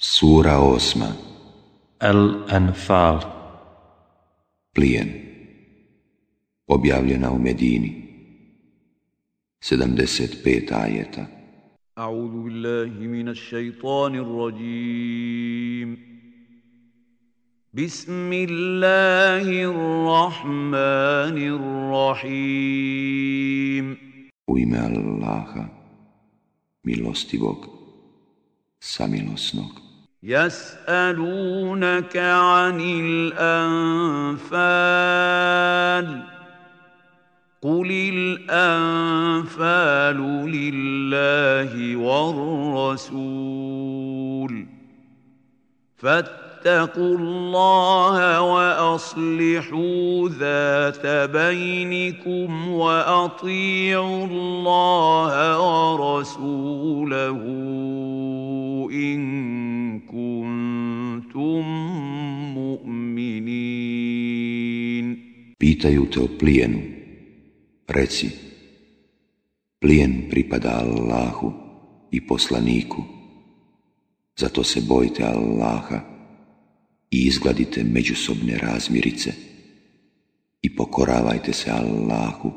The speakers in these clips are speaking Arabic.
Sura osma. Al-Anfal. Plijen. Objavljena u Medini. 75 ajeta. A'udhu billahi minash shaitanir rajim. Bismillahirrahmanirrahim. U ime Allaha, milostivog, samilosnog. يسألونك عن الأنفال قل الأنفال لله والرسول فاتقوا الله وأصلحوا ذات بينكم وأطيعوا الله ورسوله إن كنتم مؤمنين Pitaju te o plijenu Reci Plijen pripada Allahu i poslaniku Zato se bojte Allaha i izgladite međusobne razmirice i pokoravajte se Allahu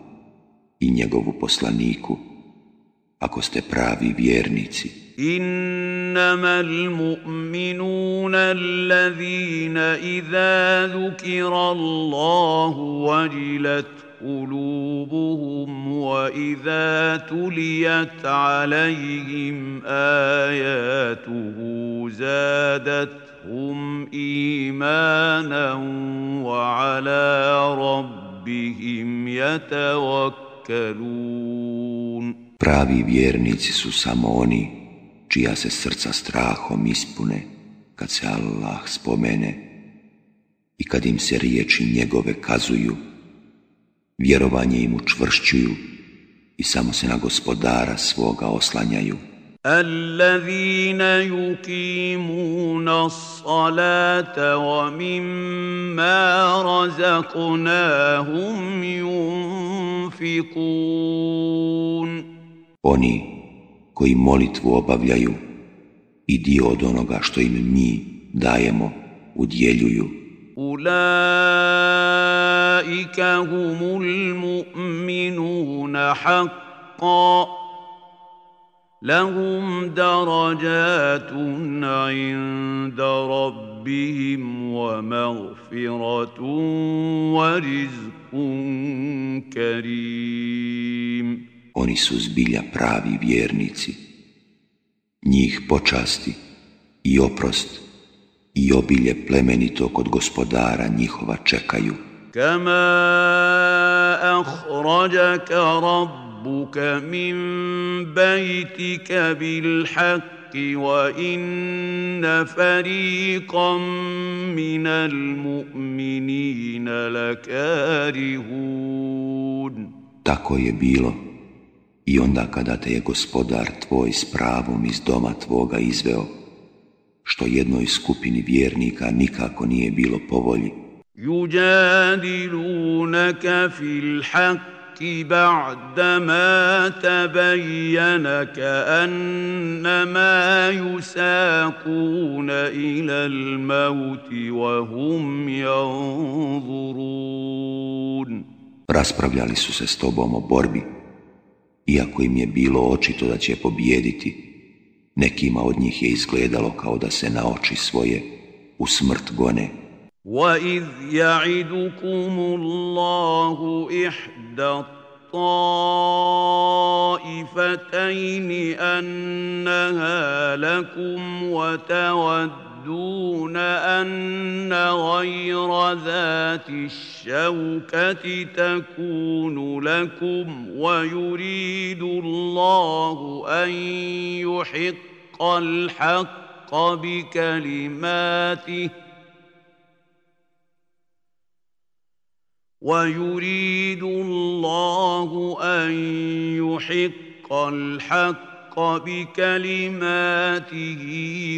i njegovu poslaniku ako ste pravi vjernici. انما المؤمنون الذين اذا ذكر الله وجلت قلوبهم واذا تليت عليهم اياته زادتهم ايمانا وعلى ربهم يتوكلون Pravi vjernici su samo oni čija se srca strahom ispune kad se Allah spomene i kad im se riječi njegove kazuju, vjerovanje im učvršćuju i samo se na gospodara svoga oslanjaju. الذين يقيمون الصلاة ومما رزقناهم ينفقون Oni koji molitvu obavljaju i dio od onoga što im mi dajemo udjeljuju. أولئك هم المؤمنون حقا لهم درجات عند ربهم ومغفرة ورزق كريم Oni su zbilja pravi vjernici. Njih počasti i oprost i obilje plemenito kod gospodara njihova čekaju. Kama ahrađaka rabbuka min bejtika bil haqqi wa inna fariqam minal mu'minina lakarihun. Tako je bilo i onda kada te je gospodar tvoj s pravom iz doma tvoga izveo, što jednoj skupini vjernika nikako nije bilo povolji. Yujadilunaka fil haqq ba'dama tabayyana ka'annama yusaquna ila al-maut wa hum yanzurun. Raspravljali su se s tobom o borbi, iako im je bilo očito da će pobijediti, Nekima od njih je izgledalo kao da se na oči svoje u smrt gone. وإذ يعدكم الله إحدى الطائفتين أنها لكم وتودون أن غير ذات الشوكة تكون لكم ويريد الله أن يحق الحق بكلماته ويريد الله أن يحق الحق بكلماته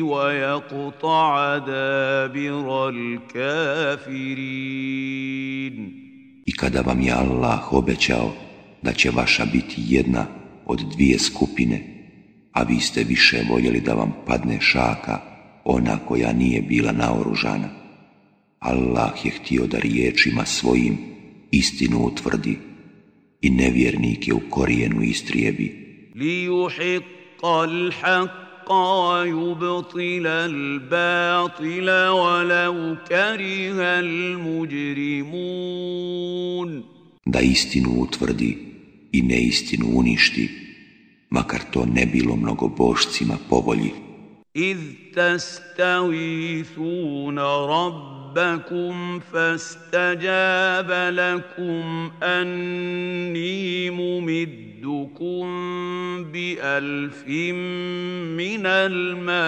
ويقطع دابر الكافرين I kada vam je Allah obećao da će vaša biti jedna od dvije skupine, a vi ste više voljeli da vam padne šaka ona koja nije bila naoružana. Allah je htio da riječima svojim istinu utvrdi i nevjernike u korijenu istrijebi. ليحق الحق ويبطل الباطل ولو كره المجرمون Da istinu utvrdi i neistinu uništi, makar to ne bilo mnogo bošcima povolji. إذ تستغيثون ربكم فاستجاب لكم أني ممدكم بألف من الملائكة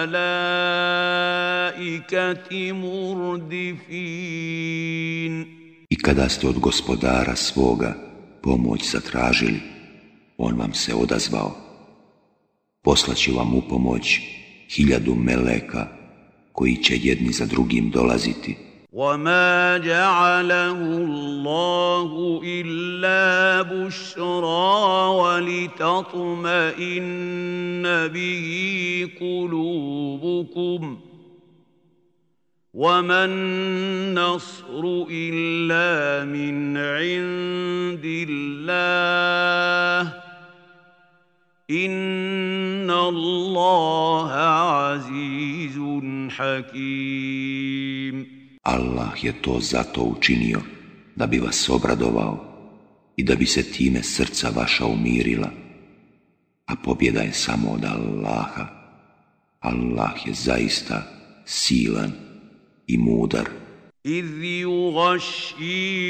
مردفين I kada ste od gospodara svoga pomoć zatražili, on vam se odazvao. Poslaće vam u pomoć hiljadu meleka koji će jedni za drugim dolaziti. وما جعله الله إلا بشرى ولتطمئن به قلوبكم وما النصر إلا من عند الله Inna Allaha azizun hakim. Allah je to zato učinio da bi vas obradovao i da bi se time srca vaša umirila, a pobjeda je samo od Allaha. Allah je zaista silan i mudar. إذ يغشيكم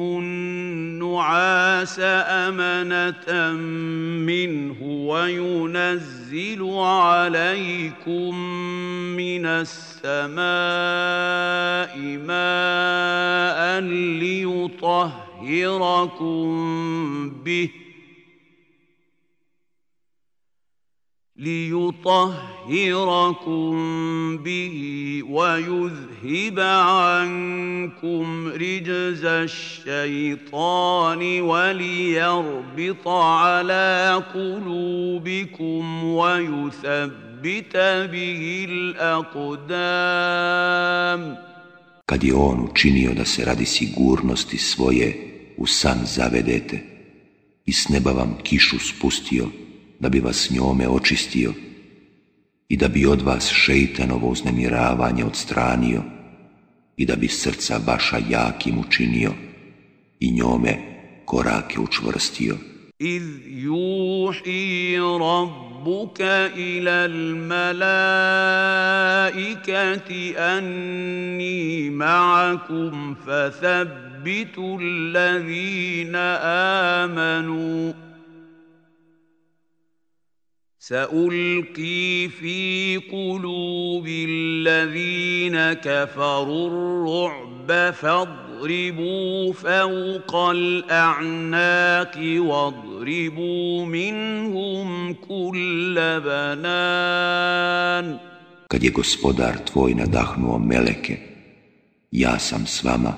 النعاس أمنة منه وينزل عليكم من السماء ماء ليطهركم به ليطهركم به ويذهب عنكم رجز الشيطان وليربط على قلوبكم ويثبت به الأقدام Kad je on učinio da se radi sigurnosti svoje u san zavedete i s neba vam kišu spustio, da bi vas njome očistio i da bi od vas šeitanovo uznemiravanje odstranio i da bi srca vaša jakim učinio i njome korake učvrstio. إذ يوحي ربك إلى الملائكة أني معكم فثبتوا الذين آمنوا سألقي في قلوب الذين كفروا الرعب فاضربوا فوق الأعناق واضربوا منهم كل بنان Kad je gospodar tvoj nadahnuo meleke, ja sam s vama,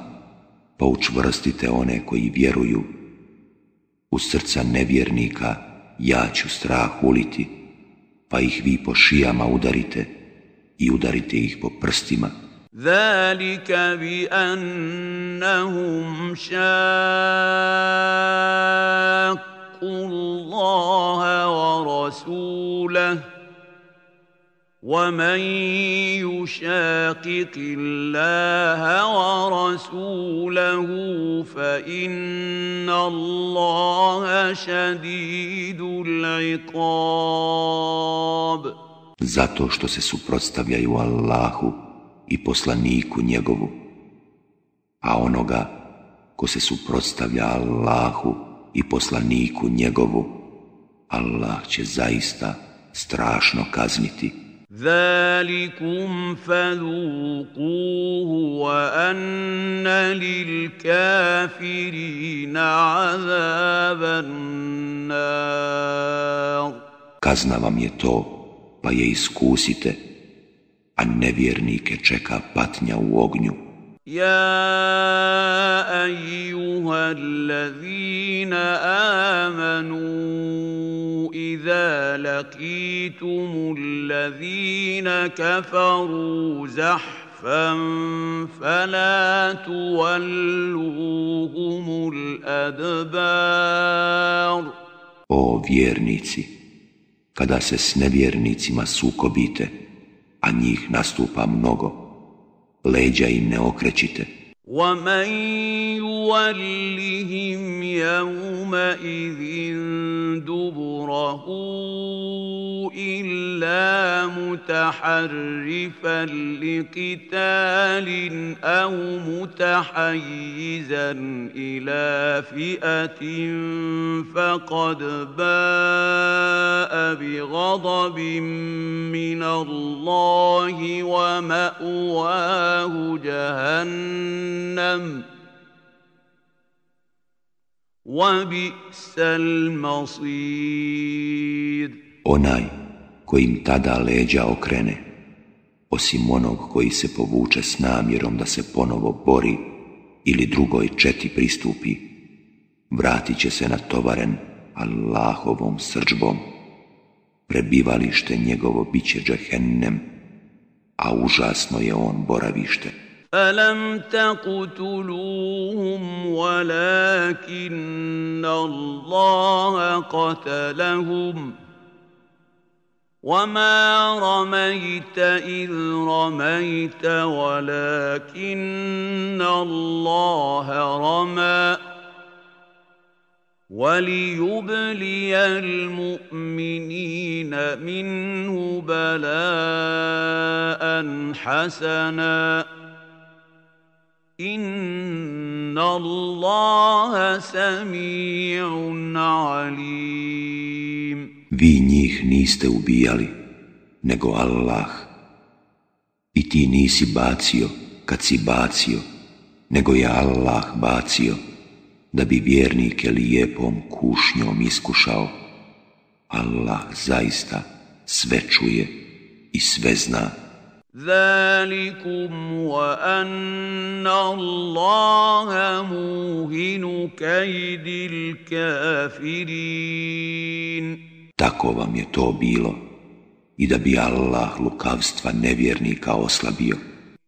pa učvrstite one koji vjeruju. U srca nevjernika ja ću strah uliti, pa ih vi po šijama udarite i udarite ih po prstima. ذلك بأنهم شاقوا الله ورسوله ومن يشاقق الله ورسوله فإن الله شديد العقاب Zato što se suprotstavljaju Allahu i poslaniku njegovu, a onoga ko se suprotstavlja Allahu i poslaniku njegovu, Allah će zaista strašno kazniti. ذلكم فذوقوه وأن للكافرين عذاب النار Kazna vam je to, pa je iskusite, a nevjernike čeka patnja u ognju. يا ايها الذين امنوا اذا لقيتم الذين كفروا زحفا فلا تولوهم الادبار. O vjernici, kada se s nevjernicima sukobite, a njih nastupa mnogo, leđa im ne okrećite. ومن يولهم يومئذ دبره الا متحرفا لقتال أو متحيزا إلى فئه فقد باء بغضب من الله وماواه جهنم Onaj koji tada leđa okrene, osim onog koji se povuče s namjerom da se ponovo bori ili drugoj četi pristupi, vratit će se natovaren Allahovom srđbom. Prebivalište njegovo bit će džehennem, a užasno je on boravište. ألم تقتلوهم ولكن الله قتلهم وما رميت إذ رميت ولكن الله رمى وليبلي المؤمنين منه بلاء حسنا Inna Allaha sami'un alim. Vi njih niste ubijali, nego Allah. I ti nisi bacio kad si bacio, nego je Allah bacio, da bi vjernike lijepom kušnjom iskušao. Allah zaista sve čuje i sve zna. ذلكم وأن الله موهن كيد الكافرين Tako vam je to bilo i da bi Allah lukavstva nevjernika oslabio.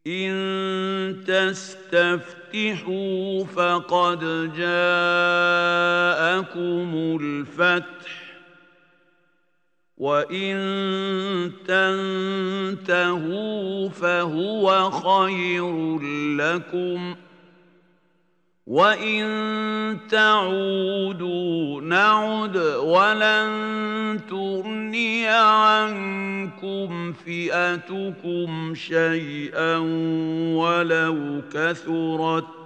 إن تستفتحوا فقد جاءكم الفتح وإن تنتهوا فهو خير لكم وإن تعودوا نعد ولن تغني عنكم فئتكم شيئا ولو كثرت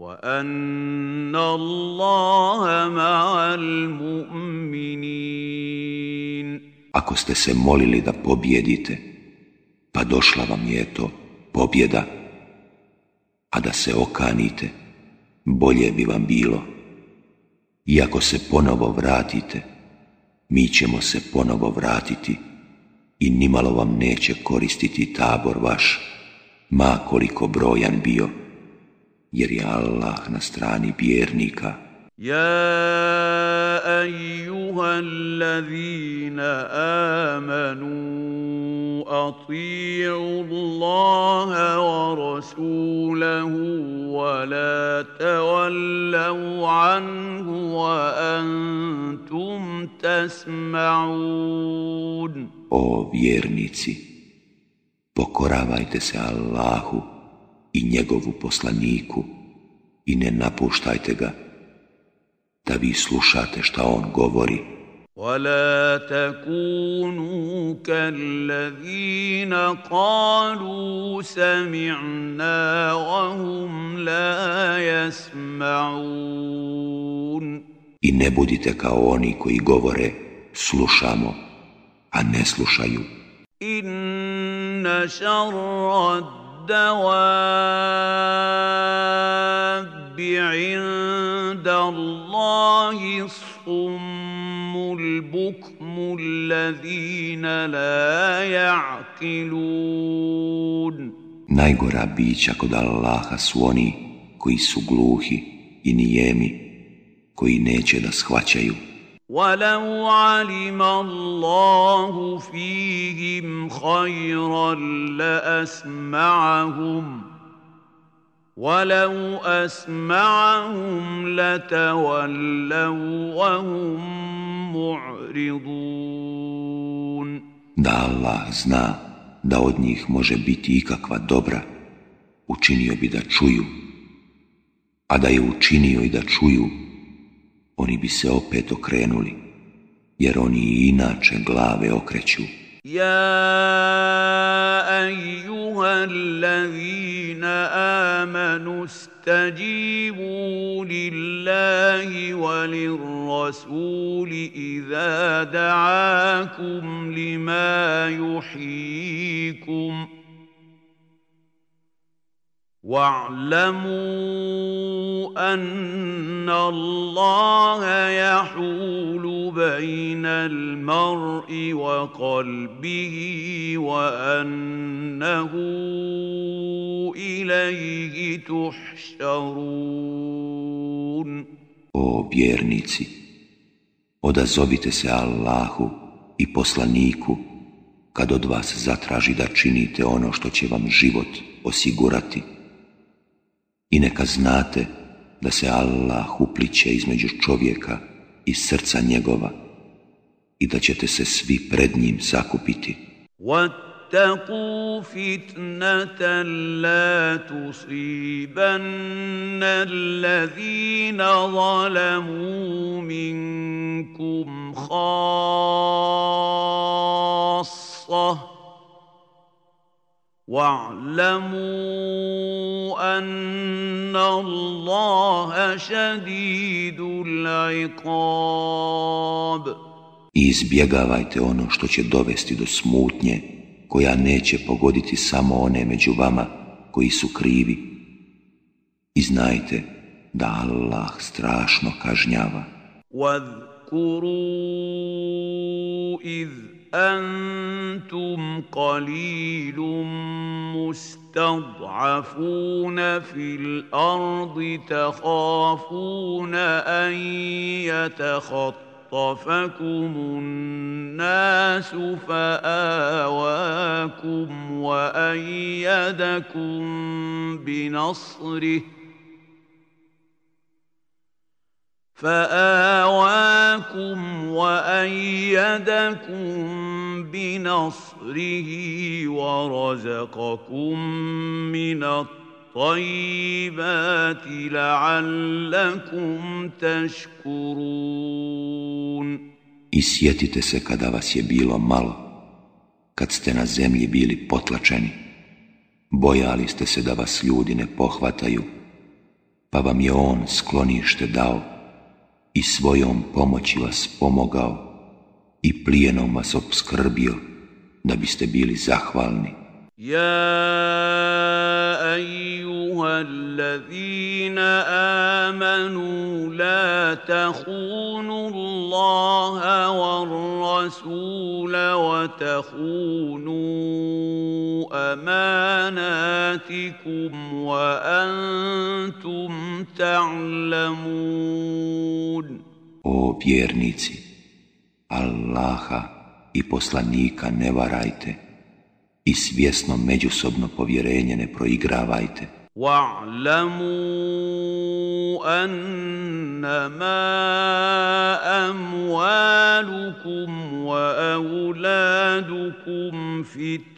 وأن الله مع المؤمنين Ako ste se molili da pobjedite, pa došla vam je to pobjeda, a da se okanite, bolje bi vam bilo. I ako se ponovo vratite, mi ćemo se ponovo vratiti i nimalo vam neće koristiti tabor vaš, ma koliko brojan bio, Jer je Allah na strani vjernika. يا ايها الذين امنوا اطيعوا الله ورسوله ولا تولوا عنه وأنتم تسمعون O vjernici, pokoravajte se Allahu i njegovu poslaniku i ne napuštajte ga da vi slušate šta on govori. ولا تكونوا كالذين قالوا سمعنا وهم لا يسمعون I ne budite kao oni koji govore slušamo, a ne slušaju. إن شر الدواب عند الله الصم البكم الذين لا يعقلون Najgora bića kod Allaha su oni koji su gluhi i nijemi, koji neće da shvaćaju. ولو علم الله فيهم خيرا لاسمعهم ولو اسمعهم لتولوا وهم معرضون Da Allah zna da od njih može biti ikakva dobra, učinio bi da čuju, a da je učinio i da čuju, oni bi se opet okrenuli, jer oni inače glave okreću. يا ايها الذين امنوا استجيبوا لله وللرسول اذا دعاكم لما يحييكم واعلموا ان الله يحول بين المرء وقلبه وانه اليه تحشرون O vjernici, odazovite se Allahu i poslaniku kad od vas zatraži da činite ono što će vam život osigurati I neka znate da se Allah upliće između čovjeka i srca njegova i da ćete se svi pred njim zakupiti. واتقوا فتنة لا تصيبن الذين ظلموا منكم خاصة واعلموا ان الله شديد العقاب izbjegavajte ono što će dovesti do smutnje koja neće pogoditi samo one među vama koji su krivi i znajte da Allah strašno kažnjava واذكروا إذ أنتم قليل مستضعفون في الأرض تخافون أن يتخطفكم الناس فآواكم وأيدكم بنصره فآواكم وأيدكم بنصره ورزقكم من الطيبات لعلكم تشكرون I sjetite se kada vas je bilo malo, kad ste na zemlji bili potlačeni. Bojali ste se da vas ljudi ne pohvataju, pa vam je on sklonište dao i svojom pomoći vas pomogao i plijenom vas obskrbio da biste bili zahvalni. Ja أيها الذين آمنوا لا تخونوا الله والرسول وتخونوا أماناتكم وأنتم تعلمون O vjernici, Allaha i poslanika ne varajte i svjesno međusobno povjerenje ne proigravajte. واعلموا انما اموالكم واولادكم فتنه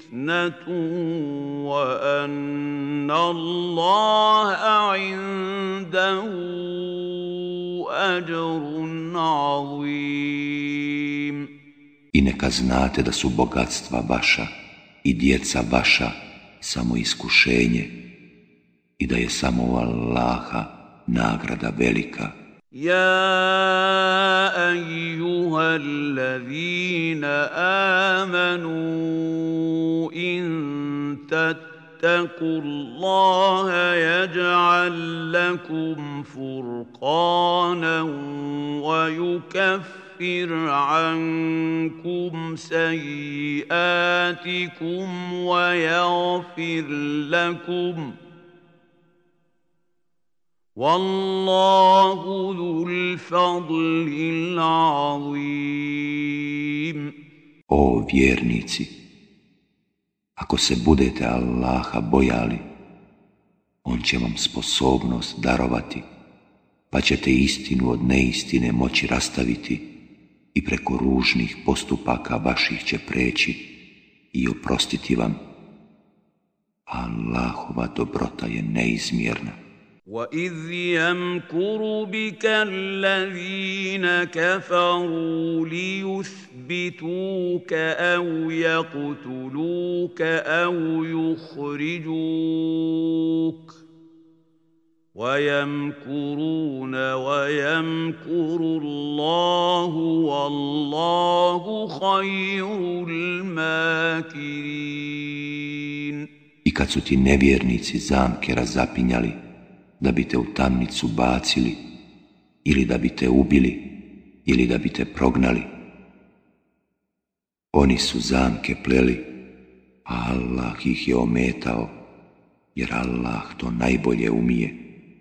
وان الله عنده اجر عظيم I neka znate da su bogatstva vaša i djeca vaša samo iskušenje i da je samo u Allaha nagrada velika. Ja أيها الذين آمنوا إن تتقوا الله يجعل لكم فرقانا ويكفر يكفر عنكم سيئاتكم ويغفر لكم والله ذو الفضل العظيم O vjernici, ako se budete Allaha bojali, On će vam sposobnost darovati, pa ćete istinu od neistine moći rastaviti i preko ružnih postupaka vaših će preći i oprostiti vam. Allahova dobrota je neizmjerna. وَإِذْ يَمْكُرُ بِكَ الَّذِينَ كَفَرُوا لِيُثْبِتُوكَ أَوْ يَقْتُلُوكَ أَوْ يُخْرِجُوكَ وَيَمْكُرُونَ وَيَمْكُرُ اللَّهُ وَاللَّهُ خَيْرُ الْمَاكِرِينَ I kad su ti nevjernici zamke razapinjali, da bi te u tamnicu bacili, ili da bi te ubili, ili da bi te prognali. Oni su zamke pleli, a Allah ih je ometao, jer Allah to najbolje umije.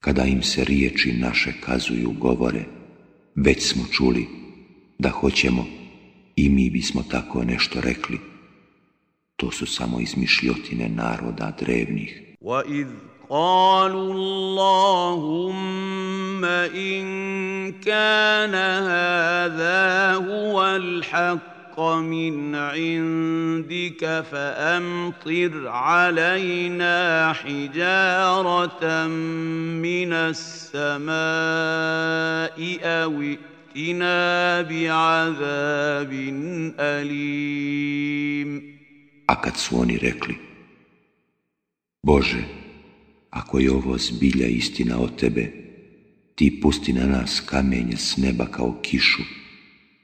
Kada im se riječi naše kazuju govore, već smo čuli da hoćemo i mi bismo tako nešto rekli. To su samo izmišljotine naroda drevnih. وَإِذْ قالوا اللهم إن كان هذا هو الحق من عندك فأمطر علينا حجارة من السماء أو ائتنا بعذاب أليم A kad su oni rekli, Bože, ako je ovo zbilja istina od tebe, ti pusti na nas kamenje s neba kao kišu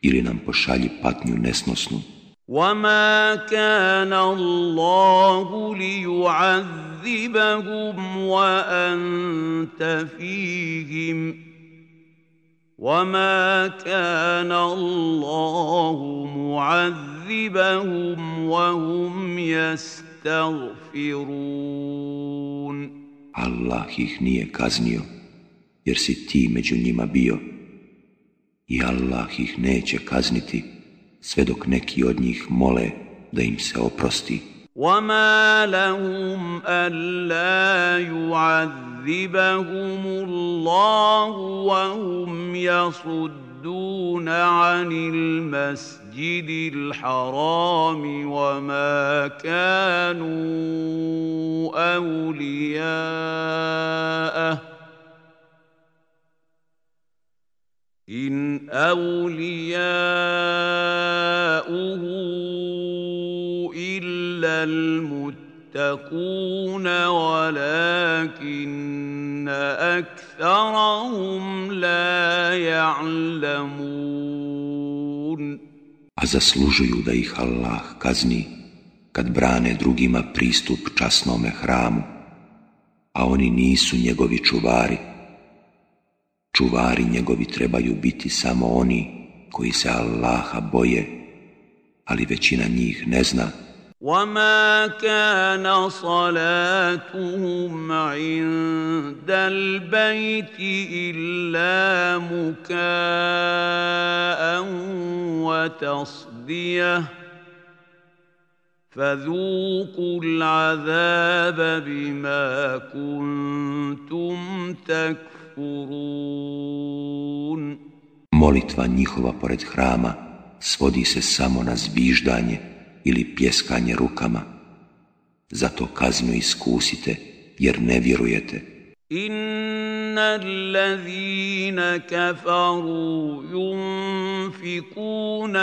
ili nam pošalji patnju nesnosnu. وما كان الله ليعذبهم وانت فيهم وما كان الله معذبهم وهم يستغفرون Allah ih nije kaznio, jer si ti među njima bio i Allah ih neće kazniti sve dok neki od njih mole da im se oprosti. وما لهم ألا يعذبهم الله وهم يصدون عن المسجد الحرام وما كانوا أولياءه إن أولياؤه إلا المتقون ولكن أكثرهم لا يعلمون A zaslužuju da ih Allah kazni kad brane drugima pristup časnome hramu, a oni nisu njegovi čuvari, Čuvari njegovi trebaju biti samo oni koji se Allaha boje, ali većina njih ne zna. وما كان صلاتهم عند البيت إلا مكاء وتصديه فذوقوا العذاب بما كنتم تكفرون Molitva njihova pored hrama svodi se samo na zviždanje ili pjeskanje rukama. Zato kaznu iskusite jer ne vjerujete. ان الذين كفروا ينفقون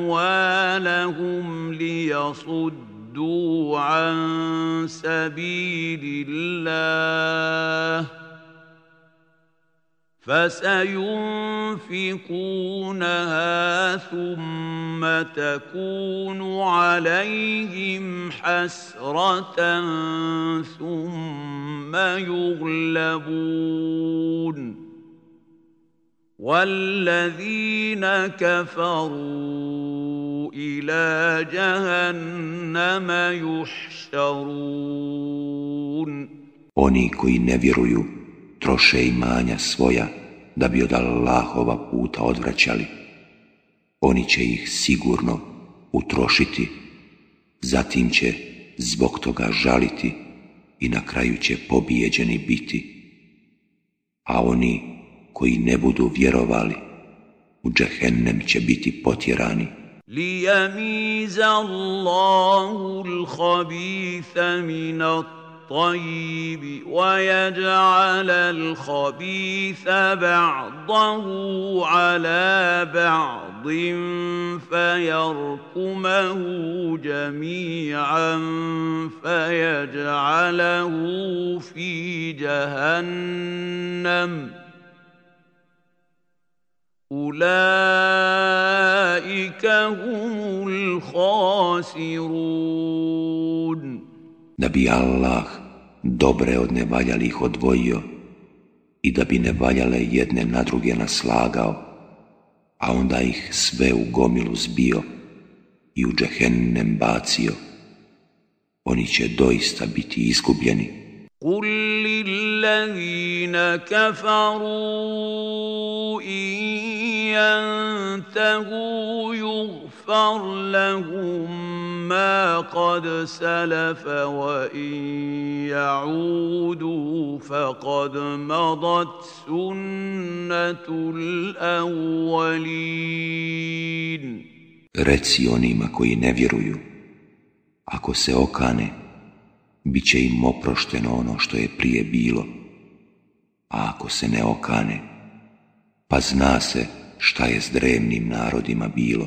اموالهم ليصدوا عن سبيل الله فسينفقونها ثم تكون عليهم حسرة ثم يغلبون. والذين كفروا إلى جهنم يحشرون. Oni koji ne vjeruju troše imanja svoja da bi od Allahova puta odvraćali. Oni će ih sigurno utrošiti, zatim će zbog toga žaliti i na kraju će pobijeđeni biti. A oni koji ne budu vjerovali, u džehennem će biti potjerani. ليميز الله الخبيث من الطيب ويجعل الخبيث بعضه على بعض فيركمه جميعا فيجعله في جهنم. أولئك هم الخاسرون. da bi Allah dobre od nevaljalih odvojio i da bi nevaljale jedne na druge naslagao, a onda ih sve u gomilu zbio i u džehennem bacio, oni će doista biti izgubljeni. قل للذين كفروا إن ينتهوا يغفر لهم ما قد سلف وإن يعودوا فقد مضت سنة الأولين Reci onima koji ne vjeruju, ako se okane, bit će im oprošteno ono što je prije bilo, a ako se ne okane, pa zna se šta je s drevnim narodima bilo.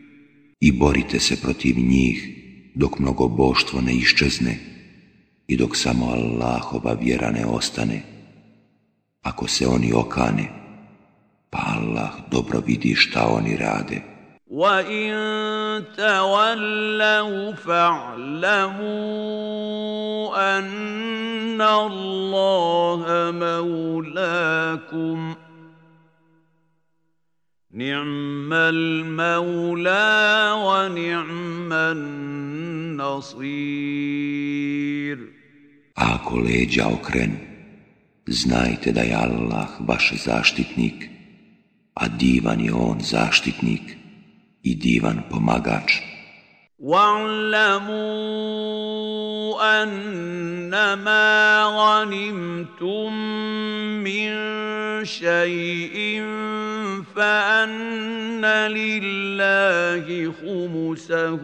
i borite se protiv njih dok mnogo boštvo ne iščezne i dok samo Allahova vjera ne ostane. Ako se oni okane, pa Allah dobro vidi šta oni rade. وَإِن تَوَلَّوْا فَاعْلَمُوا أَنَّ اللَّهَ مَوْلَاكُمْ نعم المولى ونعم النصير Ako leđa okrenu, znajte da je Allah vaš zaštitnik, a divan je on zaštitnik i divan pomagač. واعلموا انما غنمتم من شيء فأن لله خمسه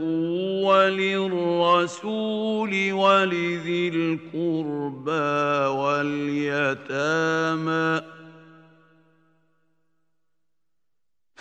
وللرسول ولذي القربى واليتامى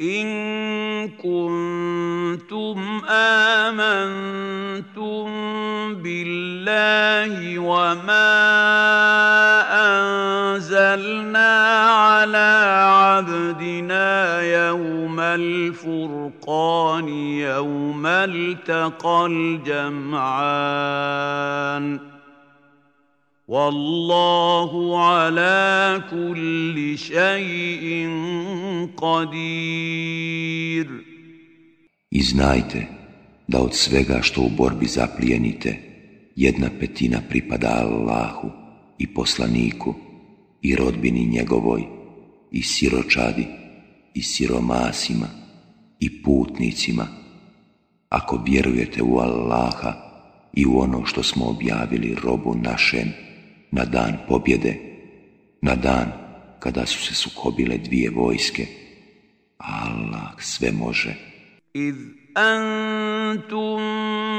إن كنتم آمنتم بالله وما أنزلنا على على عبدنا يوم الفرقان يوم التقى الجمعان Wallahu ala kulli šeji'in qadir. I znajte da od svega što u borbi zaplijenite, jedna petina pripada Allahu i poslaniku i rodbini njegovoj i siročadi i siromasima i putnicima, ako vjerujete u Allaha i u ono što smo objavili robu našem, na dan pobjede, na dan kada su se sukobile dvije vojske, Allah sve može. إذ أنتم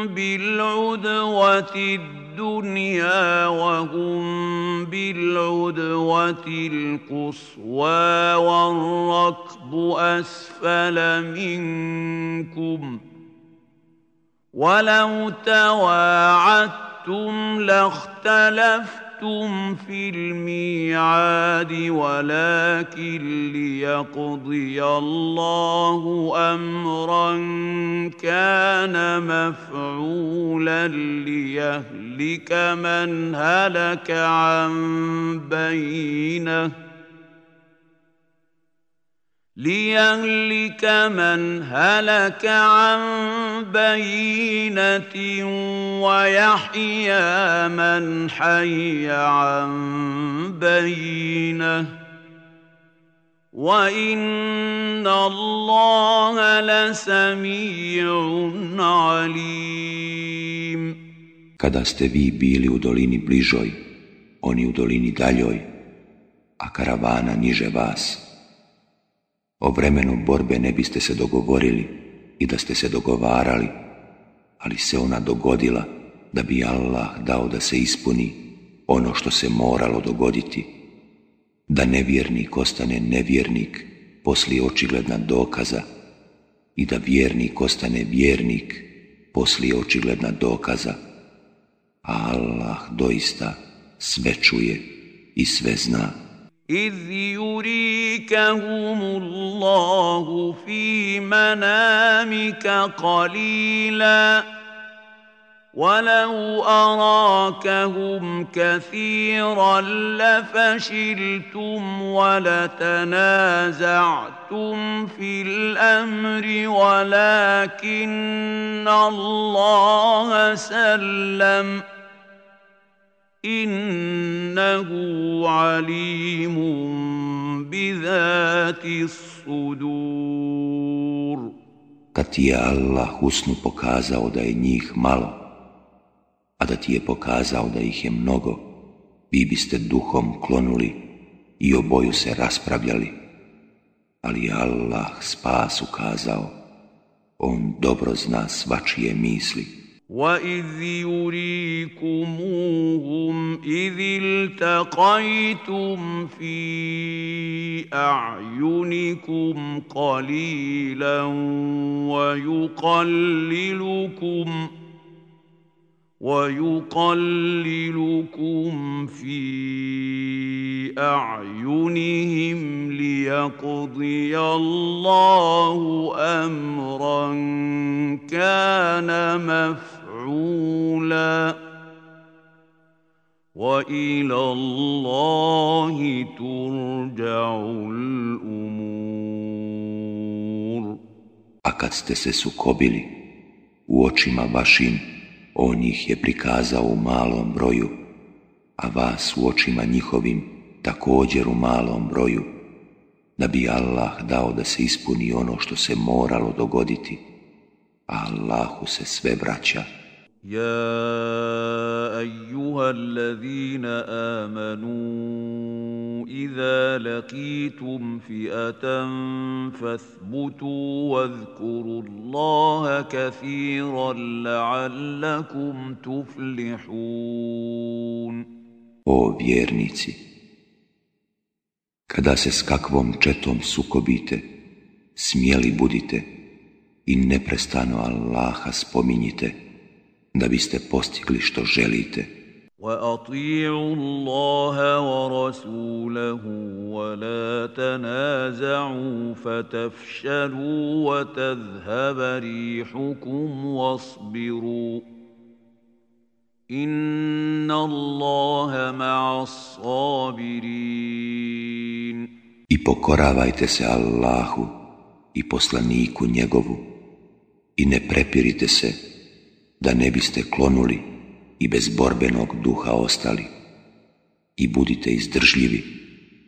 بالعدوة الدنيا وهم بالعدوة القصوى والركب أسفل منكم ولو تواعدتم لاختلفتم وعدتم في الميعاد ولكن ليقضي الله امرا كان مفعولا ليهلك من هلك عن بينه ليهلك من هلك عن بينة ويحيى من حي عن بينة وإن الله لسميع عليم Kada ste vi bili u dolini bližoj, oni u dolini daljoj, a karavana niže vas, O vremenu borbe ne biste se dogovorili i da ste se dogovarali, ali se ona dogodila da bi Allah dao da se ispuni ono što se moralo dogoditi, da nevjernik ostane nevjernik poslije očigledna dokaza i da vjernik ostane vjernik poslije očigledna dokaza, a Allah doista sve čuje i sve zna. إذ يريكهم الله في منامك قليلا. ولو أراكهم كثيرا لفشلتم ولتنازعتم في الأمر ولكن الله سلم ۖ. Innahu alimun bidhati sudur. Kad ti je Allah usnu pokazao da je njih malo, a da ti je pokazao da ih je mnogo, vi biste duhom klonuli i oboju se raspravljali. Ali Allah spas ukazao, on dobro zna svačije misli. واذ يريكموهم اذ التقيتم في اعينكم قليلا ويقللكم ويقللكم في اعينهم ليقضي الله امرا كان مفعولا مفعولا والى الله ترجع الامور A kad ste se sukobili u očima vašim, on ih je prikazao u malom broju, a vas u očima njihovim također u malom broju, da bi Allah dao da se ispuni ono što se moralo dogoditi, a Allahu se sve vraća. يا ايها الذين امنوا اذا لقيتم فئه فاثبتوا واذكروا الله كثيرا لعلكم تفلحون O vjernici, kada se s kakvom četom sukobite, smjeli budite i neprestano Allaha spominjite, da biste postigli što želite. واطيعوا الله ورسوله ولا تنازعوا فتفشلوا وتذهب ريحكم واصبروا ان الله مع الصابرين I pokoravajte se Allahu i poslaniku njegovu i ne prepirite se da ne biste klonuli i bez borbenog duha ostali. I budite izdržljivi,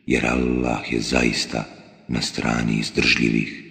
jer Allah je zaista na strani izdržljivih.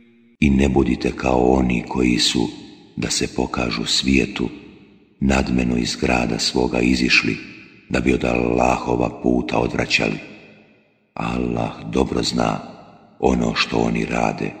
I ne budite kao oni koji su, da se pokažu svijetu, nadmeno iz grada svoga izišli, da bi od Allahova puta odvraćali. Allah dobro zna ono što oni rade.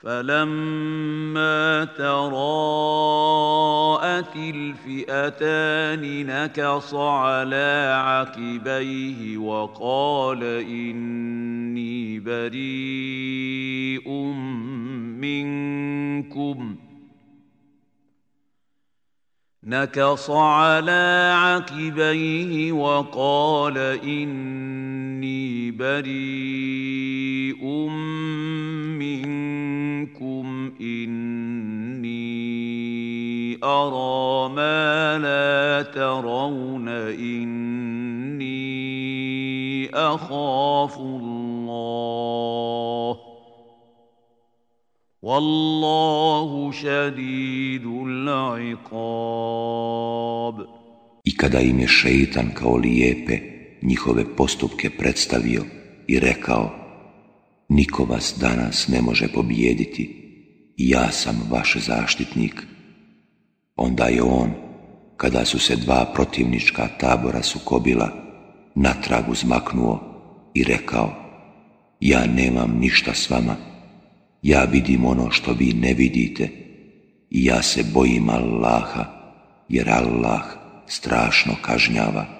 فلما تراءت الفئتان نكص على عقبيه وقال اني بريء منكم نكص على عقبيه وقال اني بريء منكم اني ارى ما لا ترون اني اخاف الله Wallahu šadidul iqab. I kada im je šeitan kao lijepe njihove postupke predstavio i rekao Niko vas danas ne može pobijediti ja sam vaš zaštitnik. Onda je on, kada su se dva protivnička tabora sukobila, natrag uzmaknuo i rekao Ja nemam ništa s vama, ja vidim ono što vi ne vidite i ja se bojim Allaha, jer Allah strašno kažnjava.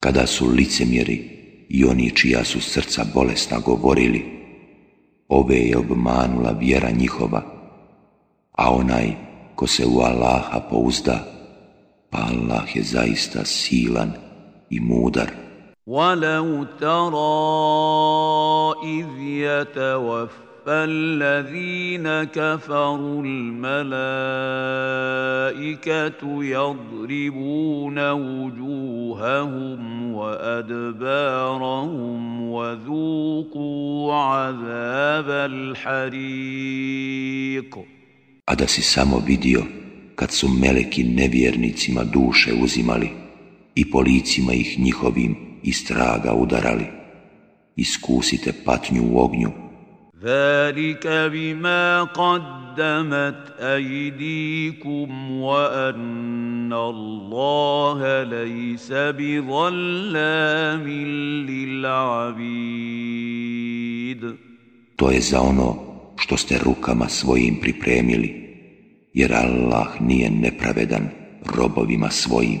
Kada su licemjeri i oni čija su srca bolesna govorili, ove je obmanula vjera njihova, a onaj ko se u Allaha pouzda, pa Allah je zaista silan i mudar. ولو ترى إذ يتوفى الذين كفروا الملائكة يضربون وجوههم وأدبارهم وذوقوا عذاب الحريق A da si samo vidio kad su meleki nevjernicima duše uzimali i po licima ih njihovim istraga udarali. Iskusite patnju u ognju. ذلك بما قدمت أيديكم وأن الله ليس بظلام للعبيد To je za ono što ste rukama svojim pripremili, jer Allah nije nepravedan robovima svojim.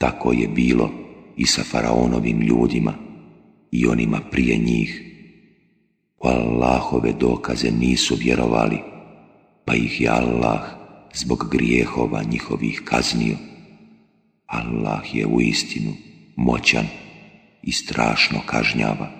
Tako je bilo i sa faraonovim ljudima i onima prije njih. U Allahove dokaze nisu vjerovali, pa ih je Allah zbog grijehova njihovih kaznio. Allah je u istinu moćan i strašno kažnjava.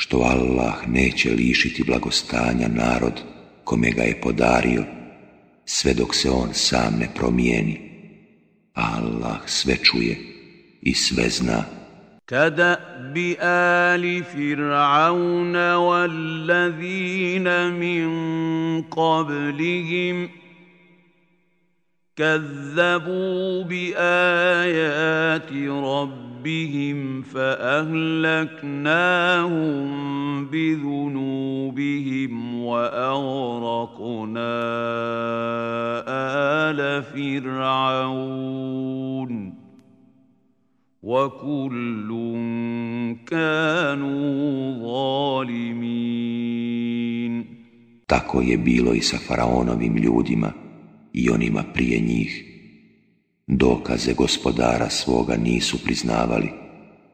što Allah neće lišiti blagostanja narod kome ga je podario, sve dok se on sam ne promijeni. Allah sve čuje i sve zna. Kada bi ali Fir'auna wallazina min qablihim kazzabu bi ajati rabbi ربهم فاهلكناهم بذنوبهم واغرقنا ال فرعون وكل كانوا ظالمين Tako je bilo i sa faraonovim ljudima i onima prije njih. Dokaze gospodara svoga nisu priznavali,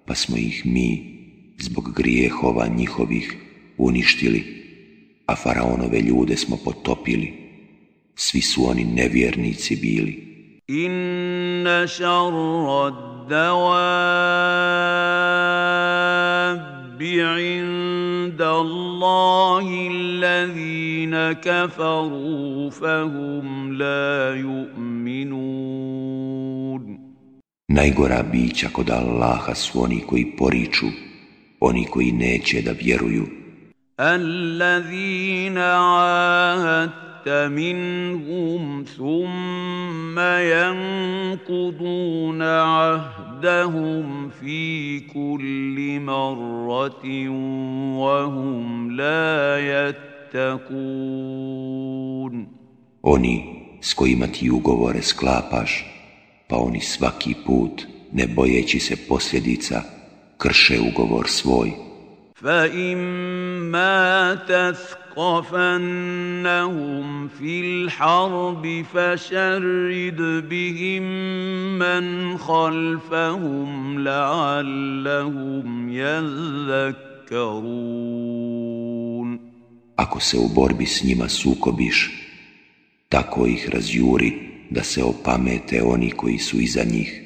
pa smo ih mi, zbog grijehova njihovih, uništili, a faraonove ljude smo potopili. Svi su oni nevjernici bili. Inna šarra عند الله الذين كفروا فهم لا يؤمنون Najgora bića kod Allaha su oni koji poriču, oni koji neće da vjeruju. الذين عاهدت منهم ثم ينقضون عهدهم في كل مرة وهم لا يتقون Oni s kojima ti ugovore sklapaš, pa oni svaki put, ne bojeći se posljedica, krše ugovor svoj. فإما تثقفنهم في الحرب فشرد بهم من خلفهم لعلهم يذكرون Ako se u borbi s njima sukobiš, tako ih razjuri da se opamete oni koji su iza njih.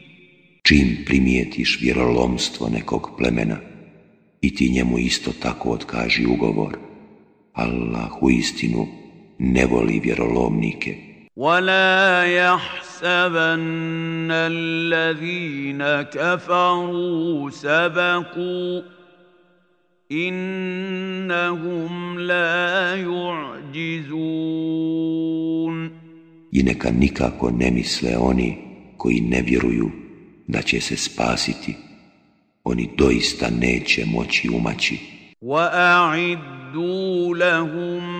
Čim primijetiš vjerolomstvo nekog plemena i ti njemu isto tako otkaži ugovor, Allah u istinu ne voli vjerolomnike. ولا يحسبن الذين كفروا سبقوا إنهم لا يعجزون I neka nikako ne misle oni koji ne vjeruju da će se spasiti, oni doista neće moći umaći. وَأَعِدُّوا لَهُم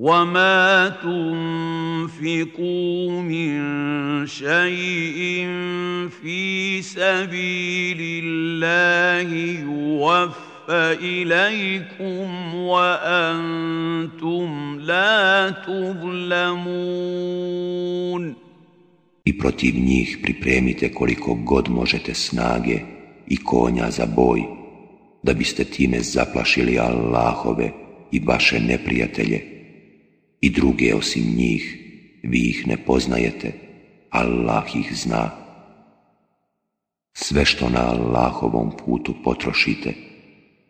وما تنفقوا من شيء في سبيل الله يوفى اليكم وانتم لا تظلمون I protiv njih pripremite koliko god možete snage i konja za boj, da biste time zaplašili Allahove i vaše neprijatelje i druge osim njih, vi ih ne poznajete, Allah ih zna. Sve što na Allahovom putu potrošite,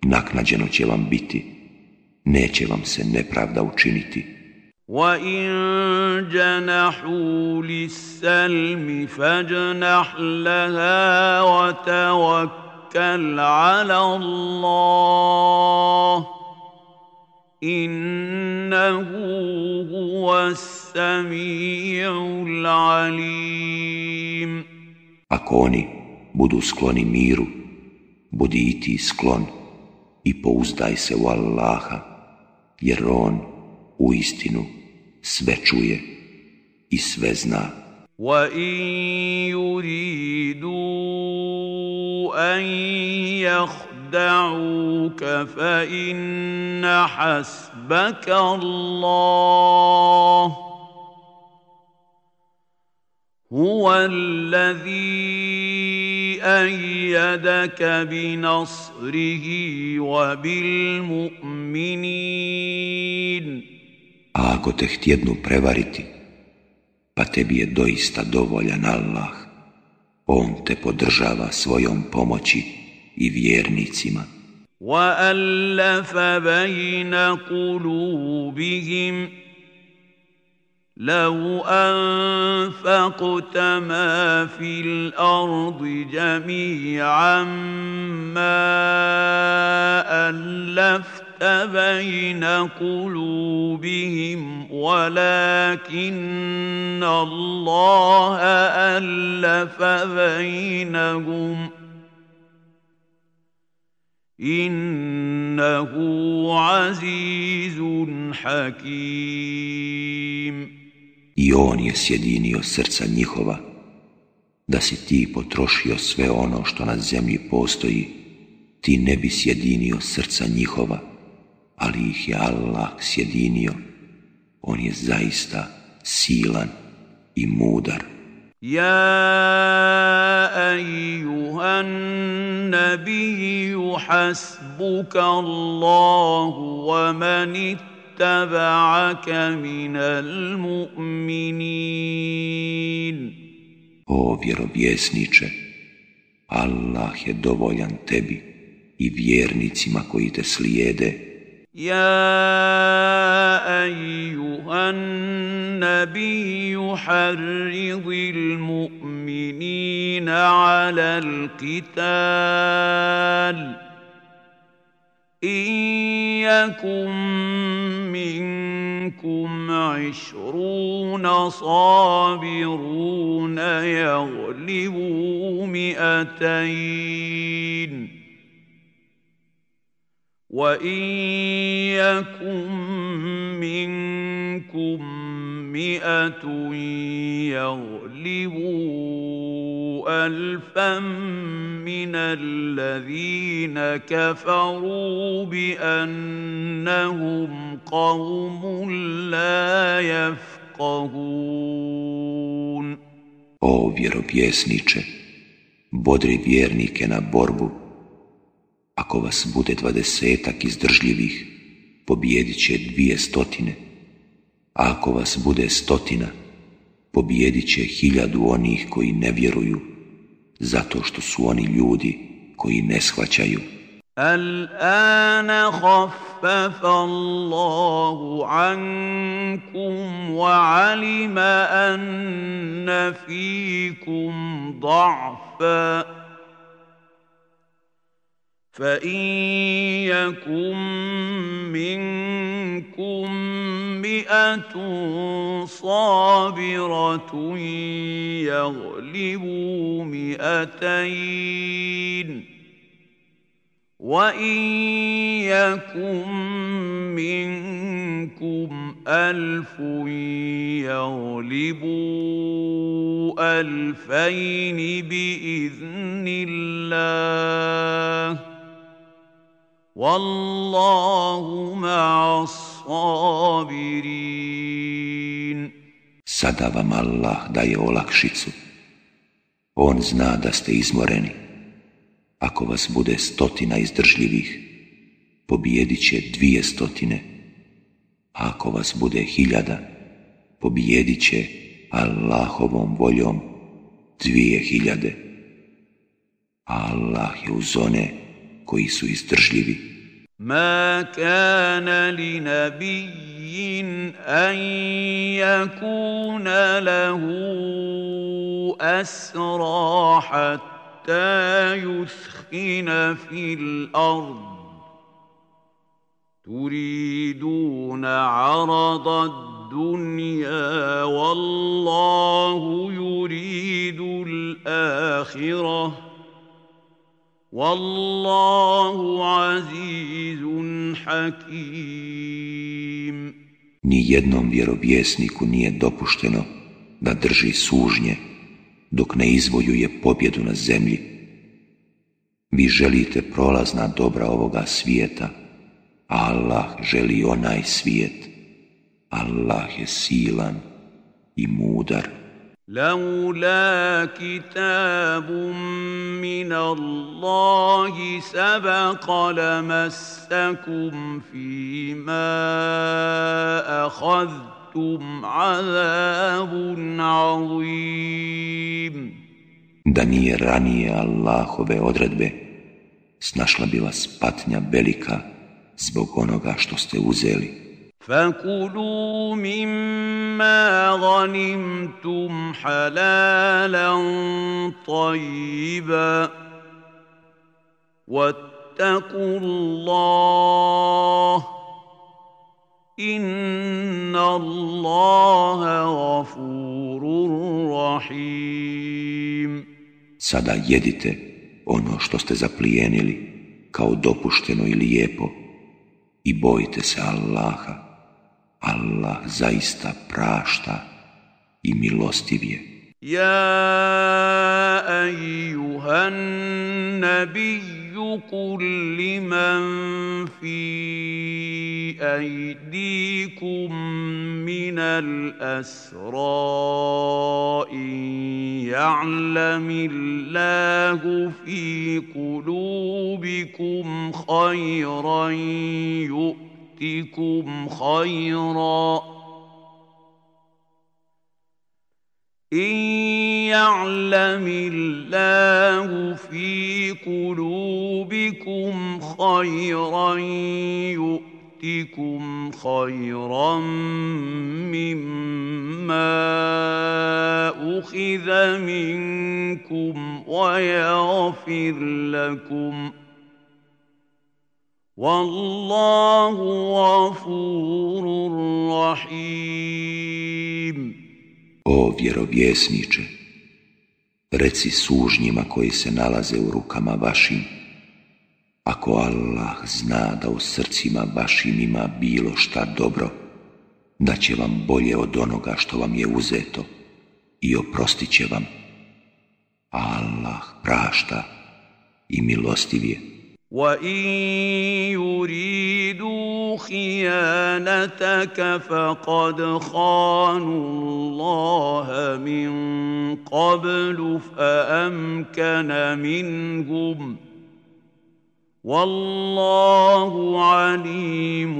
naknađeno će vam biti, neće vam se nepravda učiniti. وَإِن جَنَحُوا لِلسَّلْمِ فَاجْنَحْ لَهَا وَتَوَكَّلْ عَلَى اللَّهِ innahu huwa samiul alim Ako oni budu skloni miru budi i ti sklon i pouzdaj se u Allaha jer on u istinu sve čuje i sve zna. Wa in yuridu an يخدعوك فإن حسبك الله هو الذي أيدك بنصره وبالمؤمنين A ako te htjednu prevariti, pa tebi je doista dovoljan Allah, On te podržava svojom pomoći i vjernicima. وَأَلَّفَ بَيْنَ قُلُوبِهِمْ لو أنفقت ما في الأرض جميعا ما ألفت بين قلوبهم ولكن الله ألف بينهم ۖ innahu azizun hakim. I on je sjedinio srca njihova, da si ti potrošio sve ono što na zemlji postoji, ti ne bi sjedinio srca njihova, ali ih je Allah sjedinio. On je zaista silan i mudar. يا ايها النبي حسبك الله ومن اتبعك من المؤمنين O vjerovjesniče, Allah je dovoljan tebi i vjernicima koji te slijede يا ايها النبي حرض المؤمنين على القتال ان يكن منكم عشرون صابرون يغلبوا مئتين وان يكن منكم مئه يغلبوا الفا من الذين كفروا بانهم قوم لا يفقهون O vjerovjesniče, bodri vjernike na borbu Ako vas bude dvadesetak izdržljivih, pobijedit će dvije stotine, a ako vas bude stotina, pobijedit će hiljadu onih koji ne vjeruju, zato što su oni ljudi koji ne shvaćaju. الآن خفف الله عنكم وعلم أن فيكم ضعفا فإن يكن منكم مئة صابرة يغلبوا مئتين وإن يكن منكم ألف يغلبوا ألفين بإذن الله Wallahu ma'as-sabirin. Sada vam Allah daje olakšicu. On zna da ste izmoreni. Ako vas bude stotina izdržljivih, pobijedit će dvije stotine. A ako vas bude hiljada, pobijedit će Allahovom voljom dvije hiljade. Allah je uz one koji su izdržljivi. ما كان لنبي أن يكون له أسرى حتى يثخن في الأرض تريدون عرض الدنيا والله يريد الآخرة Wallahu azizun hakim. Ni jednom vjerovjesniku nije dopušteno da drži sužnje dok ne izvojuje pobjedu na zemlji. Vi želite prolazna dobra ovoga svijeta, Allah želi onaj svijet. Allah je silan i mudar. لولا كتاب من الله سبق لمسكم فيما اخذتم عذاب عظيم Da nije ranije Allahove odredbe, snašla bi vas patnja velika zbog onoga što ste uzeli. فكلوا مما غنمتم حلالا طيبا واتقوا الله ان الله غفور رحيم Sada jedite ono što ste zaplijenili kao dopušteno i lijepo i bojite se Allaha Allah zaista prašta i milostiv je. Ja ejuhan nabiju kul liman fi ajdikum minal asra in ja'lamillahu fi kulubikum khayran yu'min يؤتكم خيرا. إن يعلم الله في قلوبكم خيرا يؤتكم خيرا مما أخذ منكم ويغفر لكم ۖ. Wallahu ghafurur rahim. O vjerovjesniče, reci sužnjima koji se nalaze u rukama vašim, ako Allah zna da u srcima vašim ima bilo šta dobro, da će vam bolje od onoga što vam je uzeto i oprostit će vam. Allah prašta i milostiv je. وان يريدوا خيانتك فقد خانوا الله من قبل فامكن منهم والله عليم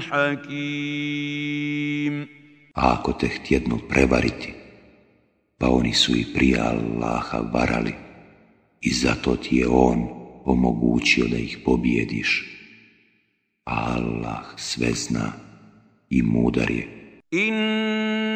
حكيم A ako te htjednu prevariti, pa oni su i prije Allaha varali i zato ti je On omogućio da ih pobijediš. Allah sve zna i mudar je.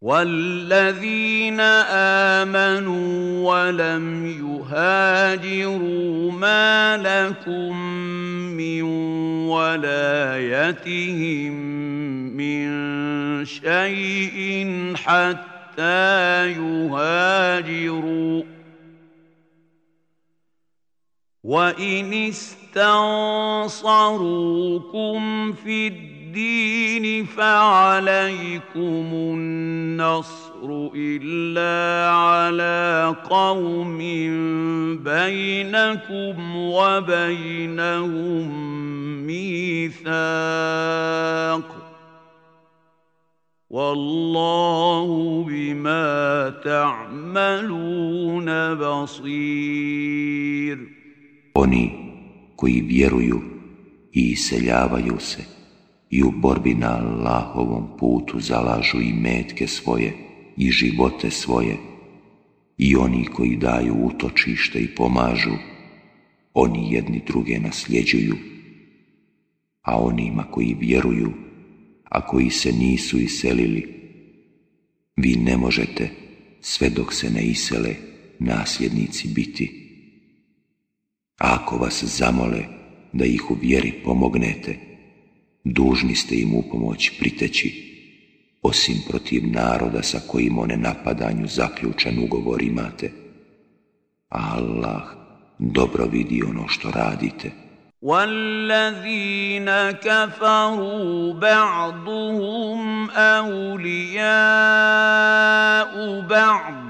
والذين امنوا ولم يهاجروا ما لكم من ولايتهم من شيء حتى يهاجروا وان استنصروكم في الدين فعليكم النصر إلا على قوم بينكم وبينهم ميثاق والله بما تعملون بصير. Oni koji vjeruju i iseljavaju se. I u borbi na Allahovom putu zalažu i metke svoje i živote svoje i oni koji daju utočište i pomažu, oni jedni druge nasljeđuju, a onima koji vjeruju, a koji se nisu iselili, vi ne možete sve dok se ne isele nasljednici biti. Ako vas zamole da ih u vjeri pomognete, dužni ste im u pomoć priteći, osim protiv naroda sa kojim one napadanju zaključan ugovor imate. Allah dobro vidi ono što radite. والذين كفروا بعضهم اولياء بعض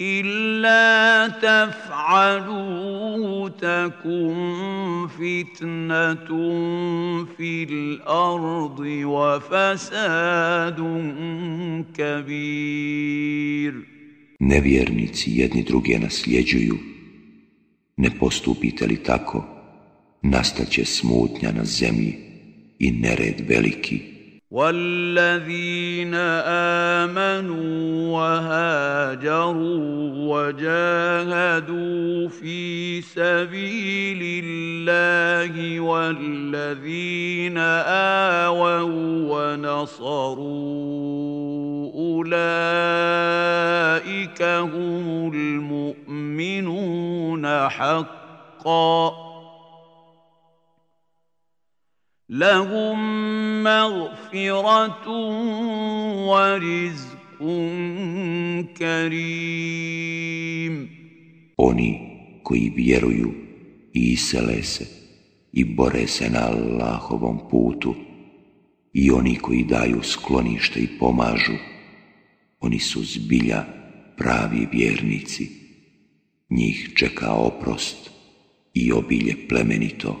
إلا تفعلوه تكن فتنة في الأرض وفساد كبير Nevjernici jedni druge nasljeđuju. Ne postupite li tako, nastaće smutnja na zemlji i nered veliki. والذين امنوا وهاجروا وجاهدوا في سبيل الله والذين اووا ونصروا اولئك هم المؤمنون حقا لهم مغفرة ورزق كريم Oni koji vjeruju i isele se i bore se na Allahovom putu i oni koji daju sklonište i pomažu, oni su zbilja pravi vjernici. Njih čeka oprost i obilje plemenito.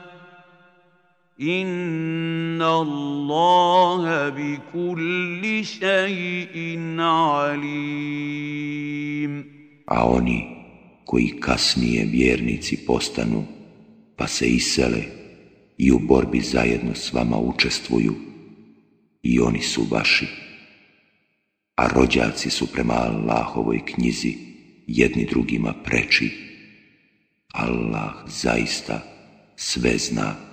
Inna Allaha bi kulli alim. A oni koji kasnije vjernici postanu, pa se isele i u borbi zajedno s vama učestvuju, i oni su vaši. A rođaci su prema Allahovoj knjizi jedni drugima preči. Allah zaista sve zna.